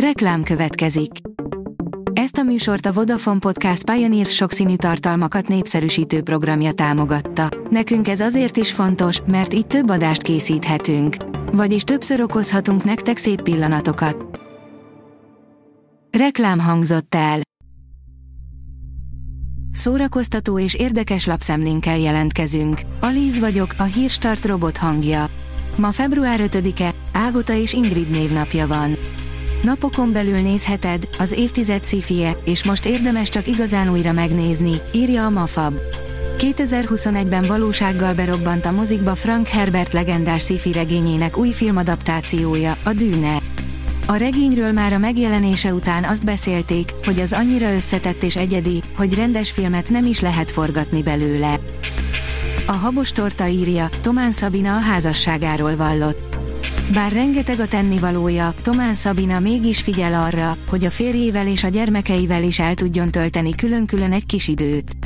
Reklám következik. Ezt a műsort a Vodafone Podcast Pioneer sokszínű tartalmakat népszerűsítő programja támogatta. Nekünk ez azért is fontos, mert így több adást készíthetünk. Vagyis többször okozhatunk nektek szép pillanatokat. Reklám hangzott el. Szórakoztató és érdekes lapszemlénkkel jelentkezünk. Alíz vagyok, a hírstart robot hangja. Ma február 5-e, Ágota és Ingrid névnapja van. Napokon belül nézheted, az évtized szifie, és most érdemes csak igazán újra megnézni, írja a Mafab. 2021-ben valósággal berobbant a mozikba Frank Herbert legendás sci regényének új filmadaptációja, a Dűne. A regényről már a megjelenése után azt beszélték, hogy az annyira összetett és egyedi, hogy rendes filmet nem is lehet forgatni belőle. A Habos Torta írja, Tomán Szabina a házasságáról vallott. Bár rengeteg a tennivalója, Tomán Szabina mégis figyel arra, hogy a férjével és a gyermekeivel is el tudjon tölteni külön-külön egy kis időt.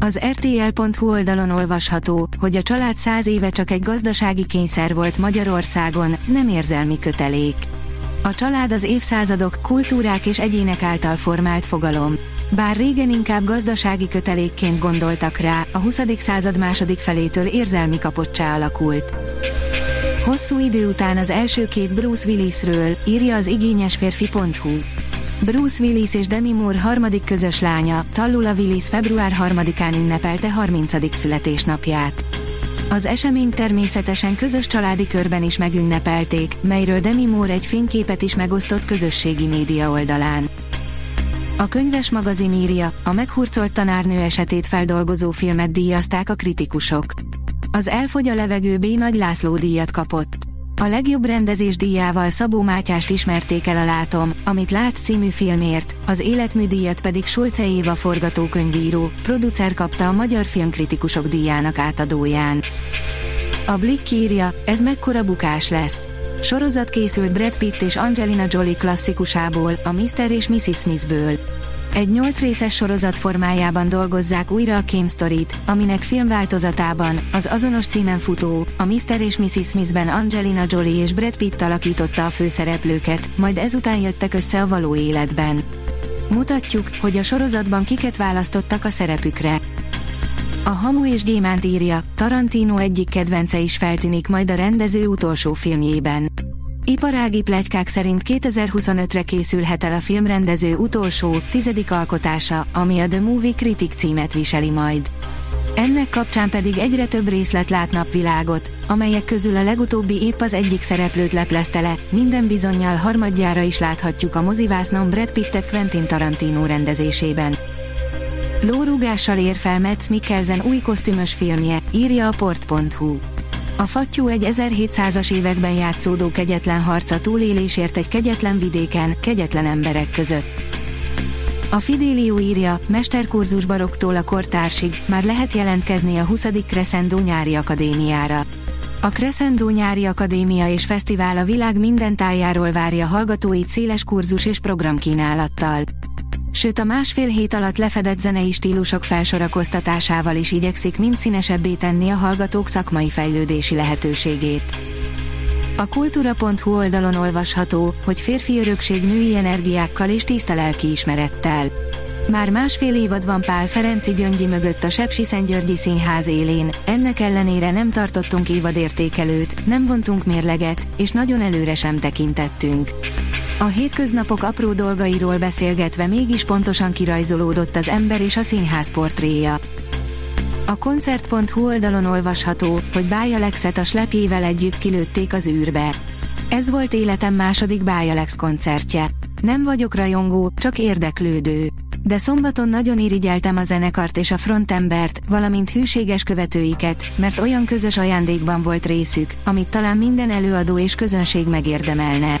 Az rtl.hu oldalon olvasható, hogy a család száz éve csak egy gazdasági kényszer volt Magyarországon, nem érzelmi kötelék. A család az évszázadok, kultúrák és egyének által formált fogalom. Bár régen inkább gazdasági kötelékként gondoltak rá, a 20. század második felétől érzelmi kapocsá alakult. Hosszú idő után az első kép Bruce Willisről, írja az igényesférfi.hu. Bruce Willis és Demi Moore harmadik közös lánya, Tallula Willis február 3-án ünnepelte 30. születésnapját. Az eseményt természetesen közös családi körben is megünnepelték, melyről Demi Moore egy fényképet is megosztott közösségi média oldalán. A könyves magazin írja, a meghurcolt tanárnő esetét feldolgozó filmet díjazták a kritikusok. Az Elfogy a levegő B. Nagy László díjat kapott. A legjobb rendezés díjával Szabó Mátyást ismerték el a Látom, amit látsz című filmért, az életmű díjat pedig Sulce Éva forgatókönyvíró, producer kapta a Magyar Filmkritikusok díjának átadóján. A Blick írja, ez mekkora bukás lesz. Sorozat készült Brad Pitt és Angelina Jolie klasszikusából, a Mr. és Mrs. Smithből. Egy nyolc részes sorozat formájában dolgozzák újra a Kim Story-t, aminek filmváltozatában, az azonos címen futó, a Mr. és Mrs. Smithben Angelina Jolie és Brad Pitt alakította a főszereplőket, majd ezután jöttek össze a való életben. Mutatjuk, hogy a sorozatban kiket választottak a szerepükre. A Hamu és Gyémánt írja, Tarantino egyik kedvence is feltűnik majd a rendező utolsó filmjében. Iparági plegykák szerint 2025-re készülhet el a filmrendező utolsó, tizedik alkotása, ami a The Movie Critic címet viseli majd. Ennek kapcsán pedig egyre több részlet lát napvilágot, amelyek közül a legutóbbi épp az egyik szereplőt leplezte le, minden bizonyal harmadjára is láthatjuk a mozivásznon Brad Pittet Quentin Tarantino rendezésében. Lórúgással ér fel Metz Mikkelsen új kosztümös filmje, írja a port.hu. A fattyú egy 1700-as években játszódó kegyetlen harca túlélésért egy kegyetlen vidéken, kegyetlen emberek között. A Fidelio írja, mesterkurzus baroktól a kortársig, már lehet jelentkezni a 20. Crescendo nyári akadémiára. A Crescendo nyári akadémia és fesztivál a világ minden tájáról várja hallgatóit széles kurzus és programkínálattal sőt a másfél hét alatt lefedett zenei stílusok felsorakoztatásával is igyekszik mind színesebbé tenni a hallgatók szakmai fejlődési lehetőségét. A kultúra.hu oldalon olvasható, hogy férfi örökség női energiákkal és tiszta lelkiismerettel. Már másfél évad van Pál Ferenci Gyöngyi mögött a Sepsiszentgyörgyi Színház élén, ennek ellenére nem tartottunk évadértékelőt, nem vontunk mérleget, és nagyon előre sem tekintettünk. A hétköznapok apró dolgairól beszélgetve mégis pontosan kirajzolódott az ember és a színház portréja. A koncert.hu oldalon olvasható, hogy Bájalexet a slepjével együtt kilőtték az űrbe. Ez volt életem második Bájalex koncertje. Nem vagyok rajongó, csak érdeklődő. De szombaton nagyon irigyeltem a zenekart és a frontembert, valamint hűséges követőiket, mert olyan közös ajándékban volt részük, amit talán minden előadó és közönség megérdemelne.